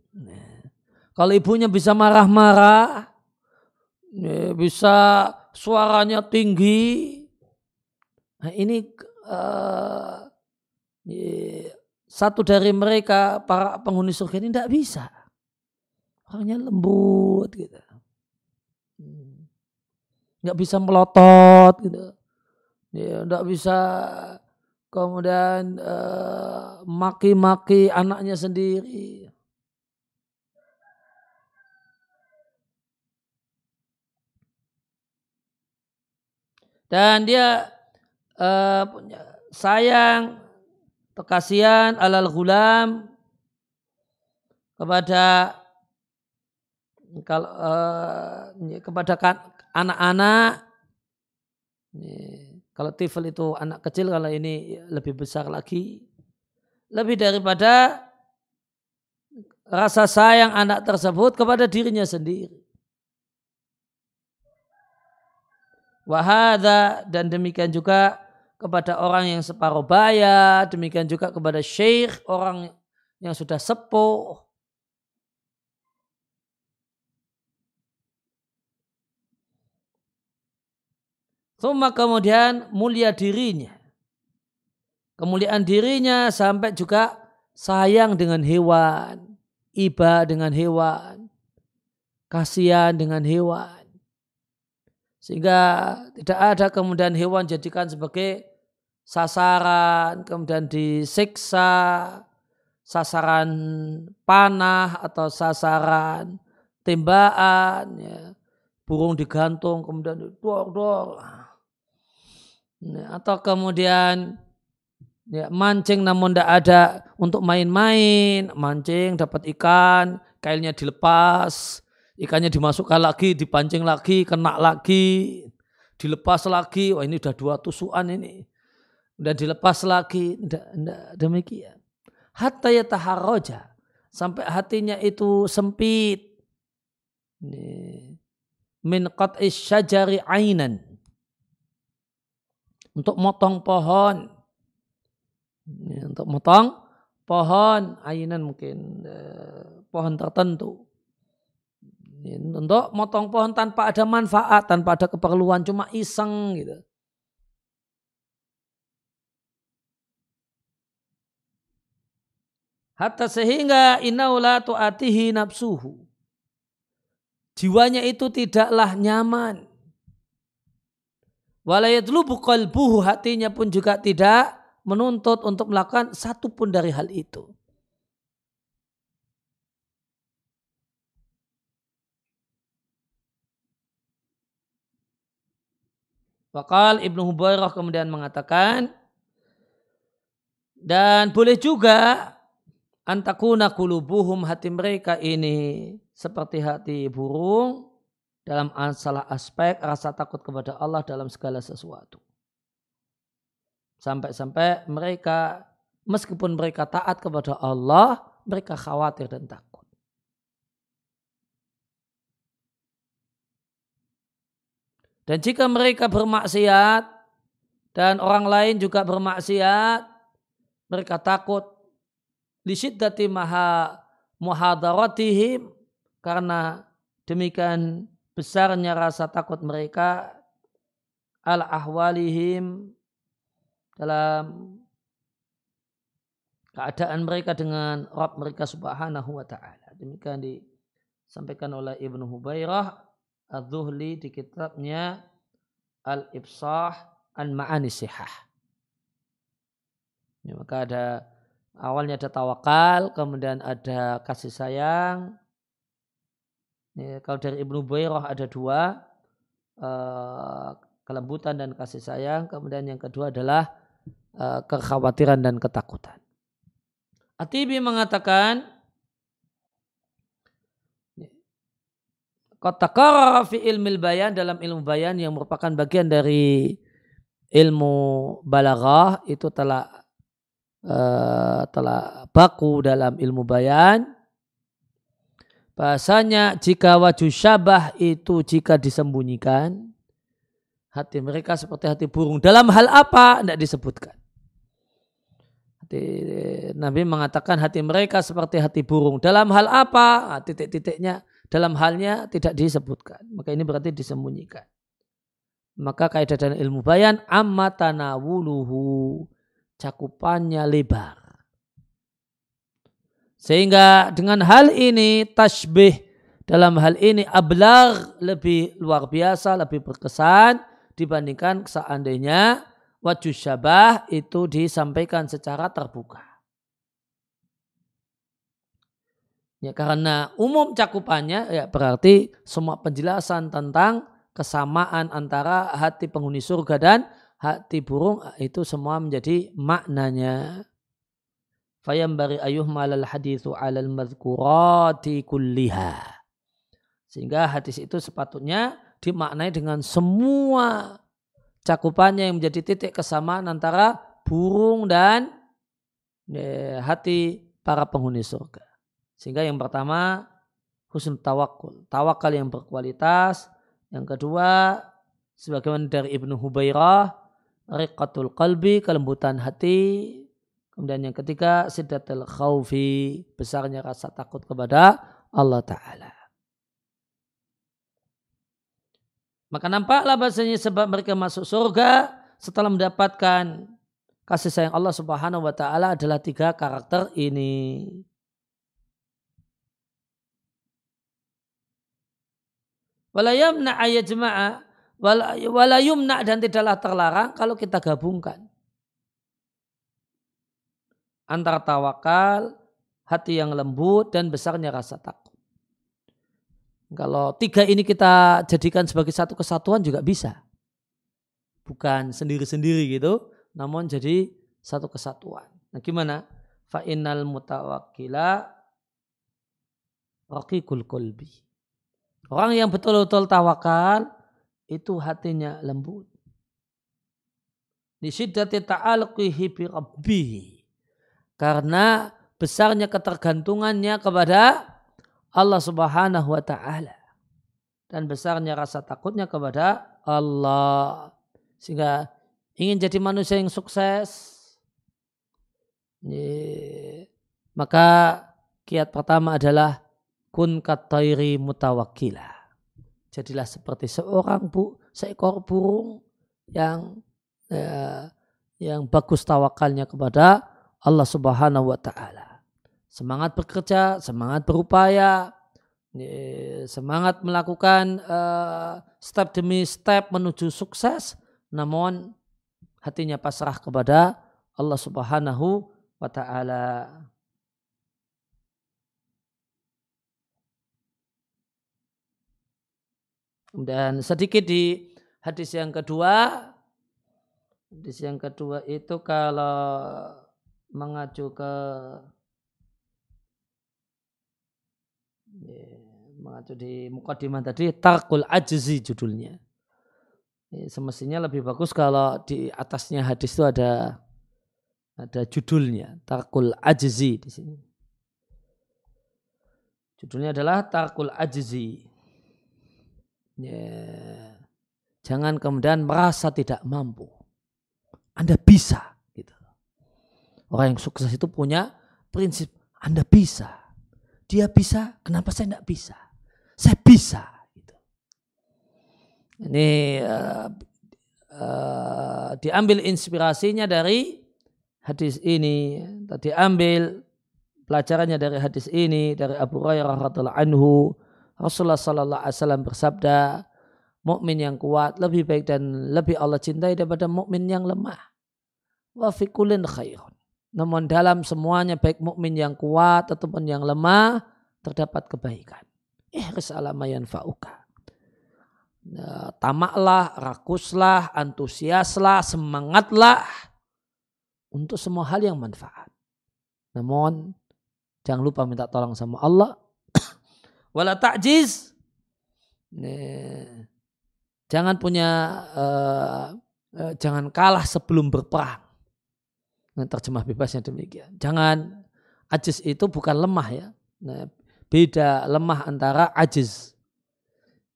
Speaker 1: Kalau ibunya bisa marah-marah, ya, bisa suaranya tinggi. Nah, ini uh, satu dari mereka para penghuni surga ini tidak bisa. Orangnya lembut gitu. Nggak bisa melotot gitu. Ya, nggak bisa kemudian uh, maki-maki anaknya sendiri. dan dia uh, sayang atau kasihan alal gulam kepada kalau uh, kepada kan, anak-anak kalau tifel itu anak kecil kalau ini lebih besar lagi lebih daripada rasa sayang anak tersebut kepada dirinya sendiri Wahada dan demikian juga kepada orang yang separuh baya, demikian juga kepada syekh, orang yang sudah sepuh. Thumma kemudian mulia dirinya. Kemuliaan dirinya sampai juga sayang dengan hewan, iba dengan hewan, kasihan dengan hewan. Sehingga tidak ada kemudian hewan jadikan sebagai sasaran, kemudian disiksa, sasaran panah atau sasaran tembakan, ya. burung digantung, kemudian dor atau kemudian ya, mancing namun tidak ada untuk main-main, mancing dapat ikan, kailnya dilepas, ikannya dimasukkan lagi, dipancing lagi, kena lagi, dilepas lagi, wah ini udah dua tusukan ini, udah dilepas lagi, tidak, tidak demikian. Hatta ya taharoja, sampai hatinya itu sempit. Min qat'is syajari ainan. Untuk motong pohon Ya, untuk motong pohon ainan mungkin eh, pohon tertentu. Ya, untuk motong pohon tanpa ada manfaat, tanpa ada keperluan, cuma iseng gitu. Hatta sehingga inaula tu'atihi nafsuhu. Jiwanya itu tidaklah nyaman. Walayatlubu qalbuhu hatinya pun juga tidak menuntut untuk melakukan satu pun dari hal itu. Wakal Ibnu Hubairah kemudian mengatakan dan boleh juga antakuna kulubuhum hati mereka ini seperti hati burung dalam salah aspek rasa takut kepada Allah dalam segala sesuatu. Sampai-sampai mereka meskipun mereka taat kepada Allah, mereka khawatir dan takut. Dan jika mereka bermaksiat dan orang lain juga bermaksiat, mereka takut lisiddati maha muhadaratihim karena demikian besarnya rasa takut mereka al ahwalihim dalam keadaan mereka dengan Rabb mereka subhanahu wa ta'ala. Demikian disampaikan oleh Ibnu Hubairah Az-Zuhli di kitabnya Al-Ibsah an Ma'ani Sihah. Ya, maka ada awalnya ada tawakal, kemudian ada kasih sayang. Ya, kalau dari Ibnu Hubairah ada dua, uh, kelembutan dan kasih sayang. Kemudian yang kedua adalah Eh, kekhawatiran dan ketakutan. Atibi mengatakan Kotakara fi ilmil bayan dalam ilmu bayan yang merupakan bagian dari ilmu balaghah itu telah uh, telah baku dalam ilmu bayan. Bahasanya jika wajah syabah itu jika disembunyikan hati mereka seperti hati burung. Dalam hal apa? Tidak disebutkan. Nabi mengatakan hati mereka seperti hati burung. Dalam hal apa? Ah, titik-titiknya dalam halnya tidak disebutkan. Maka ini berarti disembunyikan. Maka kaidah dan ilmu bayan amma tanawuluhu. Cakupannya lebar. Sehingga dengan hal ini tasbih dalam hal ini ablar lebih luar biasa, lebih berkesan dibandingkan seandainya wajah syabah itu disampaikan secara terbuka. Ya, karena umum cakupannya ya berarti semua penjelasan tentang kesamaan antara hati penghuni surga dan hati burung itu semua menjadi maknanya. Fayam bari ayuh malal hadithu alal madhkurati kulliha. Sehingga hadis itu sepatutnya dimaknai dengan semua cakupannya yang menjadi titik kesamaan antara burung dan ya, hati para penghuni surga. Sehingga yang pertama husnul tawakul, tawakal yang berkualitas. Yang kedua sebagaimana dari Ibnu Hubairah, riqatul qalbi, kelembutan hati. Kemudian yang ketiga sidatul khawfi, besarnya rasa takut kepada Allah Ta'ala. Maka nampaklah bahasanya sebab mereka masuk surga setelah mendapatkan kasih sayang Allah Subhanahu wa taala adalah tiga karakter ini. Walayamna ayat jemaah walayumna dan tidaklah terlarang kalau kita gabungkan. Antara tawakal, hati yang lembut dan besarnya rasa takut. Kalau tiga ini kita jadikan sebagai satu kesatuan juga bisa. Bukan sendiri-sendiri gitu, namun jadi satu kesatuan. Nah gimana? Fa'innal mutawakkila raqiqul kolbi. Orang yang betul-betul tawakal itu hatinya lembut. Nisiddati ta'alqihi bi rabbihi. Karena besarnya ketergantungannya kepada Allah subhanahu wa ta'ala. Dan besarnya rasa takutnya kepada Allah. Sehingga ingin jadi manusia yang sukses. Maka kiat pertama adalah kun katairi mutawakila. Jadilah seperti seorang bu, seekor burung yang ya, yang bagus tawakalnya kepada Allah Subhanahu wa taala. Semangat bekerja, semangat berupaya, ya, semangat melakukan uh, step demi step menuju sukses, namun hatinya pasrah kepada Allah Subhanahu wa taala. Dan sedikit di hadis yang kedua Hadis yang kedua itu kalau mengacu ke ya, mengacu di mukadimah tadi takul ajzi judulnya. Ya, semestinya lebih bagus kalau di atasnya hadis itu ada ada judulnya takul ajzi di sini. Judulnya adalah takul ajzi. Ya. Jangan kemudian merasa tidak mampu. Anda bisa. Orang yang sukses itu punya prinsip Anda bisa. Dia bisa, kenapa saya tidak bisa? Saya bisa. Gitu. Ini uh, uh, diambil inspirasinya dari hadis ini. Tadi ambil pelajarannya dari hadis ini dari Abu Hurairah radhiallahu anhu. Rasulullah sallallahu alaihi wasallam bersabda, mukmin yang kuat lebih baik dan lebih Allah cintai daripada mukmin yang lemah wa fi kullin khairun. Namun dalam semuanya baik mukmin yang kuat ataupun yang lemah terdapat kebaikan. Ihris alama yanfa'uka. Nah, tamaklah, rakuslah, antusiaslah, semangatlah untuk semua hal yang manfaat. Namun jangan lupa minta tolong sama Allah. Wala ta'jiz. Jangan punya uh, uh, jangan kalah sebelum berperang. Terjemah bebasnya demikian. Jangan ajiz itu bukan lemah ya. Nah, beda lemah antara.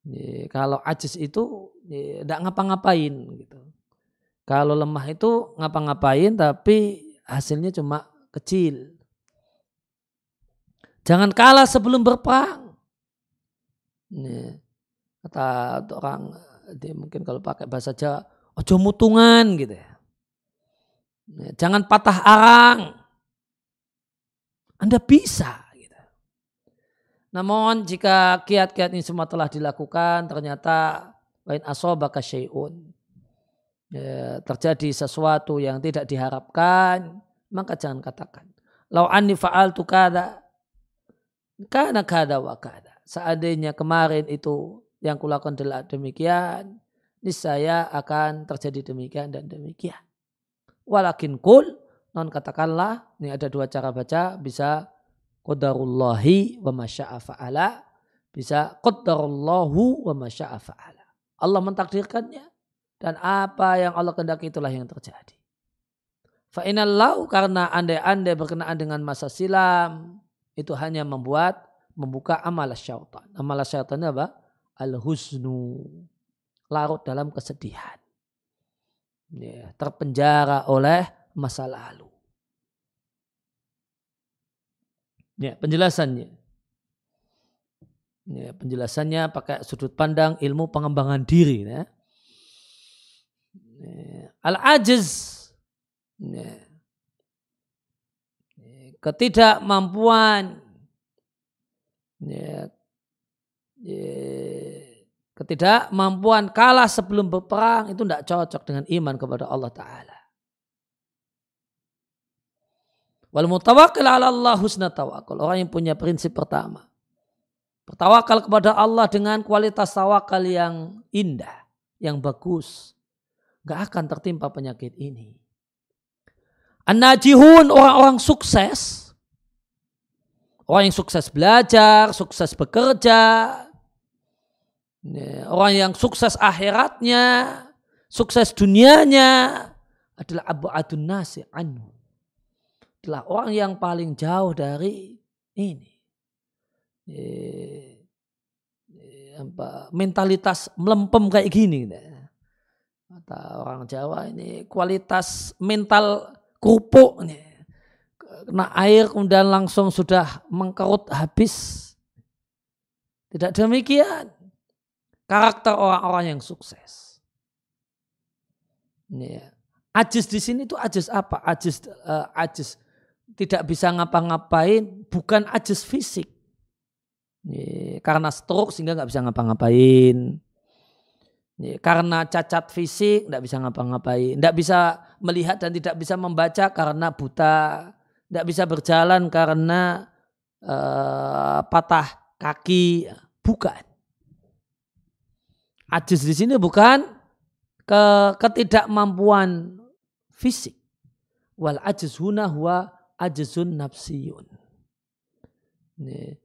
Speaker 1: Ini, kalau ajiz itu tidak ngapa-ngapain gitu. Kalau lemah itu ngapa-ngapain tapi hasilnya cuma kecil. Jangan kalah sebelum berperang. Ini, kata orang dia mungkin kalau pakai bahasa Jawa, ojo mutungan gitu ya. Ya, jangan patah arang. Anda bisa. Gitu. Namun jika kiat-kiat ini semua telah dilakukan, ternyata wain asobaka syai'un. Ya, terjadi sesuatu yang tidak diharapkan, maka jangan katakan. Lau anni fa'altu kada, karena kada wa kada. Seandainya kemarin itu yang kulakukan adalah demikian, niscaya akan terjadi demikian dan demikian. Walakin kul, non katakanlah, ini ada dua cara baca, bisa qadarullahi wa masya'a fa'ala, bisa qadarullahu wa masya'a fa'ala. Allah mentakdirkannya, dan apa yang Allah kehendaki itulah yang terjadi. Fa'inallahu karena andai-andai berkenaan dengan masa silam, itu hanya membuat, membuka amal syaitan. Amal syaitan apa? Al-husnu. Larut dalam kesedihan ya, terpenjara oleh masa lalu. Ya, penjelasannya. Ya, penjelasannya pakai sudut pandang ilmu pengembangan diri. Ya. Ya, Al-ajiz. Ya. Ketidakmampuan. Ya. Ya ketidakmampuan kalah sebelum berperang itu tidak cocok dengan iman kepada Allah Ta'ala. Wal mutawakkil ala Allah husna tawakal. Orang yang punya prinsip pertama. Bertawakal kepada Allah dengan kualitas tawakal yang indah, yang bagus. Gak akan tertimpa penyakit ini. An-najihun orang-orang sukses. Orang yang sukses belajar, sukses bekerja. Orang yang sukses akhiratnya, sukses dunianya adalah abu adun nasi anhu. Adalah orang yang paling jauh dari ini mentalitas melempem kayak gini. Kata orang Jawa ini kualitas mental kerupuk. Kena air kemudian langsung sudah mengkerut habis. Tidak demikian. Karakter orang-orang yang sukses. Ini ya. Ajis di sini itu ajis apa? Ajis, uh, ajis tidak bisa ngapa-ngapain, bukan ajis fisik karena stroke sehingga nggak bisa ngapa-ngapain. Karena cacat fisik nggak bisa ngapa-ngapain. Nggak bisa melihat dan tidak bisa membaca karena buta. Nggak bisa berjalan karena uh, patah kaki. Bukan. Ajis di sini bukan ke ketidakmampuan fisik. Wal ajiz huna huwa ajizun nafsiyun. Nih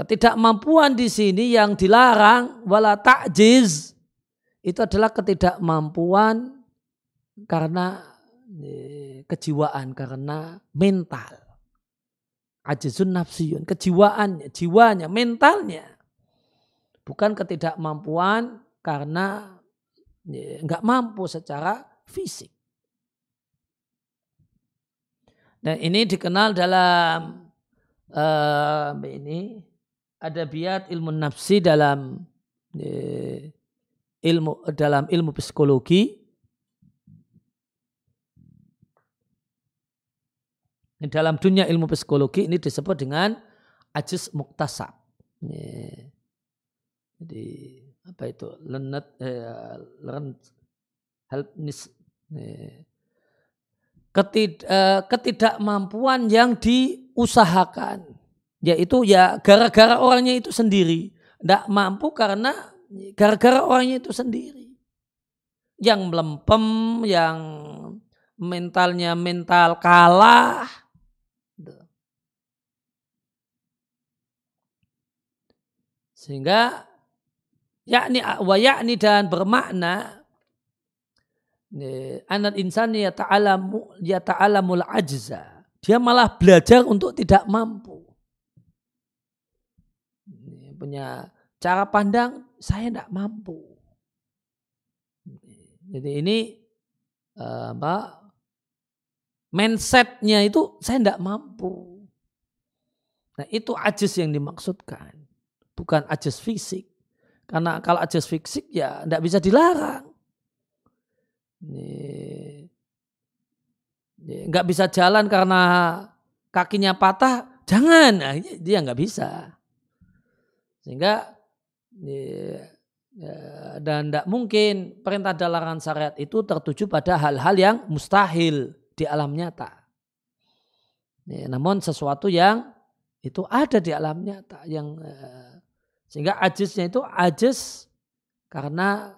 Speaker 1: Ketidakmampuan di sini yang dilarang wala takjiz itu adalah ketidakmampuan karena kejiwaan, karena mental. Ajizun nafsiyun, kejiwaannya, jiwanya, mentalnya. Bukan ketidakmampuan karena enggak mampu secara fisik. Dan ini dikenal dalam uh, ini ada biat ilmu nafsi dalam eh, ilmu dalam ilmu psikologi dalam dunia ilmu psikologi ini disebut dengan ajis muktasab. Jadi apa itu? Lenet, eh, learn, helpness, eh, ketid, eh, ketidakmampuan yang diusahakan yaitu ya gara-gara orangnya itu sendiri. Tidak mampu karena gara-gara orangnya itu sendiri. Yang melempem, yang mentalnya mental kalah. Sehingga yakni wa yakni dan bermakna anak insan ya ta'alamu ya ta'alamul ajza. Dia malah belajar untuk tidak mampu punya cara pandang saya tidak mampu. Jadi ini uh, apa mindsetnya itu saya tidak mampu. Nah itu ajis yang dimaksudkan, bukan ajis fisik. Karena kalau ajis fisik ya tidak bisa dilarang. Nggak bisa jalan karena kakinya patah, jangan. Nah, dia nggak bisa. Sehingga ya, dan tidak mungkin perintah dan larangan syariat itu tertuju pada hal-hal yang mustahil di alam nyata. Ya, namun sesuatu yang itu ada di alam nyata yang eh, sehingga ajisnya itu ajis karena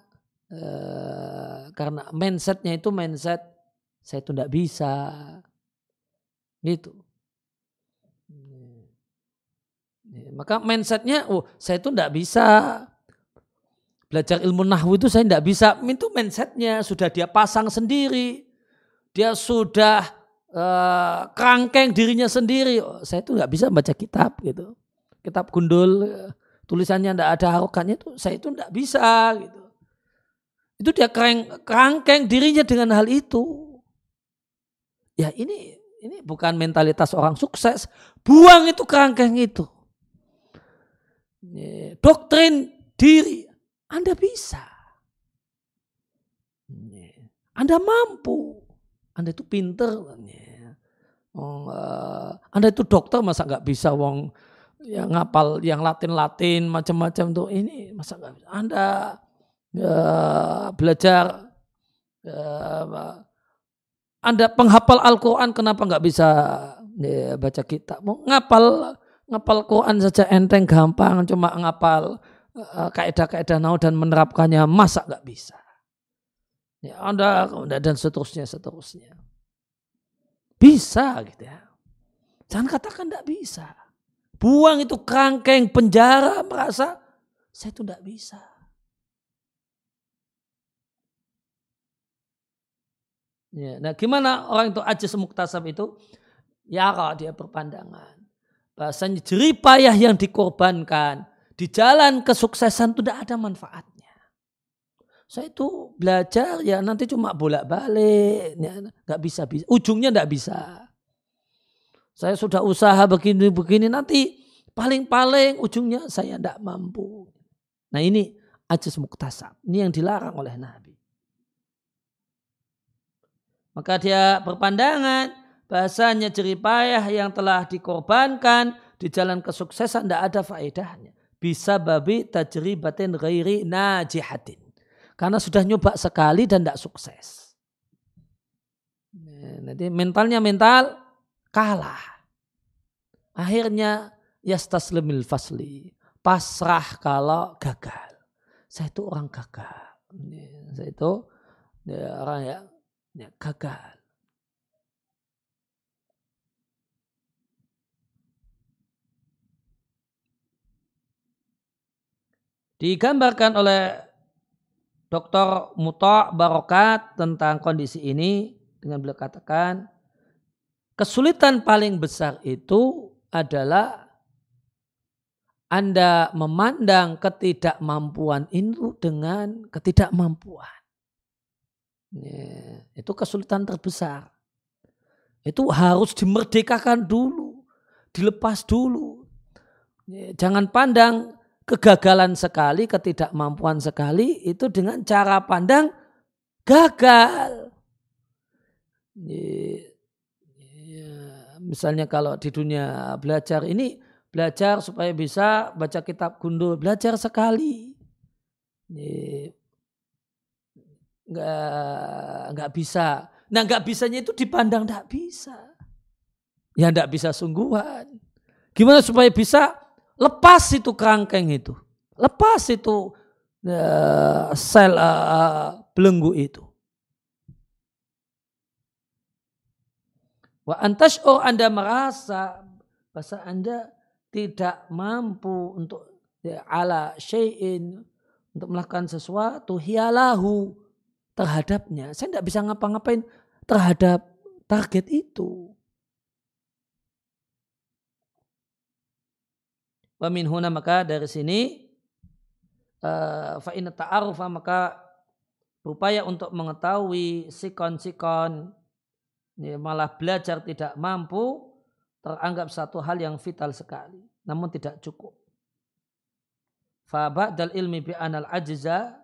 Speaker 1: eh, karena mindsetnya itu mindset saya itu tidak bisa gitu Maka mindsetnya, oh saya itu tidak bisa belajar ilmu nahwu itu saya tidak bisa. Itu mindsetnya sudah dia pasang sendiri. Dia sudah uh, kerangkeng dirinya sendiri. Oh, saya itu nggak bisa baca kitab gitu. Kitab gundul, tulisannya tidak ada harokannya itu saya itu tidak bisa gitu. Itu dia kerang, kerangkeng dirinya dengan hal itu. Ya ini ini bukan mentalitas orang sukses. Buang itu kerangkeng itu doktrin diri, Anda bisa. Anda mampu. Anda itu pinter. Eh, Anda itu dokter masa nggak bisa wong yang ngapal yang Latin-Latin macam-macam tuh ini masa nggak bisa. Anda ya, belajar ya, Anda penghafal Al-Quran kenapa nggak bisa ya, baca kitab. Mau ngapal ngapal Quran saja enteng gampang, cuma ngapal uh, kaidah-kaidah nau dan menerapkannya masa nggak bisa. Ya, anda dan seterusnya seterusnya. Bisa gitu ya. Jangan katakan tidak bisa. Buang itu kerangkeng penjara merasa saya itu tidak bisa. Ya, nah gimana orang itu aja muktasab itu? Ya kalau dia berpandangan. Bahasanya jeripayah yang dikorbankan di jalan kesuksesan itu tidak ada manfaatnya. Saya itu belajar ya nanti cuma bolak-balik, ya, nggak bisa, bisa, ujungnya nggak bisa. Saya sudah usaha begini-begini nanti paling-paling ujungnya saya tidak mampu. Nah ini ajis muktasab, ini yang dilarang oleh Nabi. Maka dia berpandangan bahasanya jeripayah yang telah dikorbankan di jalan kesuksesan tidak ada faedahnya. Bisa babi tajribatin ghairi najihatin. Karena sudah nyoba sekali dan tidak sukses. Nanti mentalnya mental kalah. Akhirnya yastaslimil fasli. Pasrah kalau gagal. Saya itu orang gagal. Saya itu ya, orang ya ya, gagal. Digambarkan oleh Dr. Muta Barokat tentang kondisi ini dengan beliau katakan kesulitan paling besar itu adalah anda memandang ketidakmampuan itu dengan ketidakmampuan. Ya, itu kesulitan terbesar. Itu harus dimerdekakan dulu, dilepas dulu. Ya, jangan pandang kegagalan sekali, ketidakmampuan sekali itu dengan cara pandang gagal. Ya, misalnya kalau di dunia belajar ini belajar supaya bisa baca kitab gundul, belajar sekali. Nggak nggak bisa. Nah nggak bisanya itu dipandang nggak bisa. Ya nggak bisa sungguhan. Gimana supaya bisa lepas itu kerangkeng itu, lepas itu uh, sel uh, belenggu itu. Wa oh anda merasa bahasa anda tidak mampu untuk ya, ala syai'in untuk melakukan sesuatu hialahu terhadapnya. Saya tidak bisa ngapa-ngapain terhadap target itu. Wamin huna maka dari sini uh, fa ta'arufa maka berupaya untuk mengetahui sikon-sikon ya, malah belajar tidak mampu teranggap satu hal yang vital sekali namun tidak cukup. Fa ba'dal ilmi bi anal ajza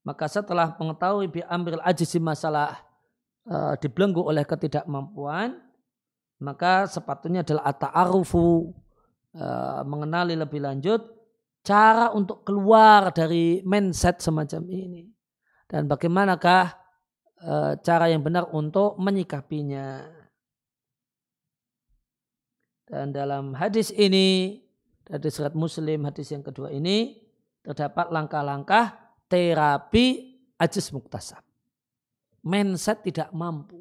Speaker 1: maka setelah mengetahui bi ambil ajisi masalah uh, dibelenggu oleh ketidakmampuan, maka sepatutnya adalah ata'arufu uh, mengenali lebih lanjut cara untuk keluar dari mindset semacam ini dan bagaimanakah uh, cara yang benar untuk menyikapinya. Dan dalam hadis ini, hadis surat Muslim, hadis yang kedua ini, terdapat langkah-langkah terapi ajis muktasab. Mindset tidak mampu.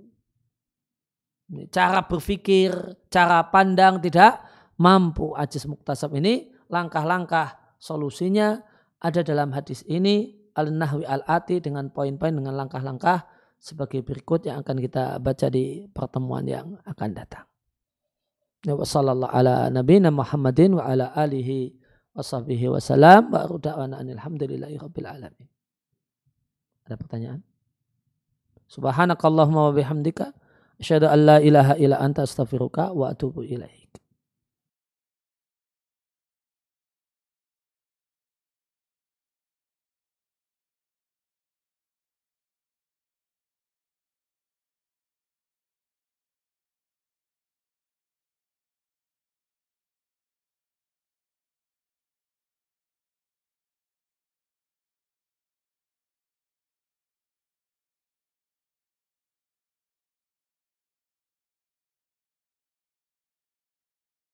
Speaker 1: Cara berpikir, cara pandang tidak mampu. Ajis muktasab ini langkah-langkah solusinya ada dalam hadis ini al-nahwi al-ati dengan poin-poin dengan langkah-langkah sebagai berikut yang akan kita baca di pertemuan yang akan datang. Wassalamualaikum ala nabiyina Muhammadin wa ala alihi washabihi wasallam wa da'wana alhamdulillahi rabbil alamin. Ada pertanyaan? Subhanakallahumma wa bihamdika asyhadu an la ilaha illa anta astaghfiruka wa atubu ilaik.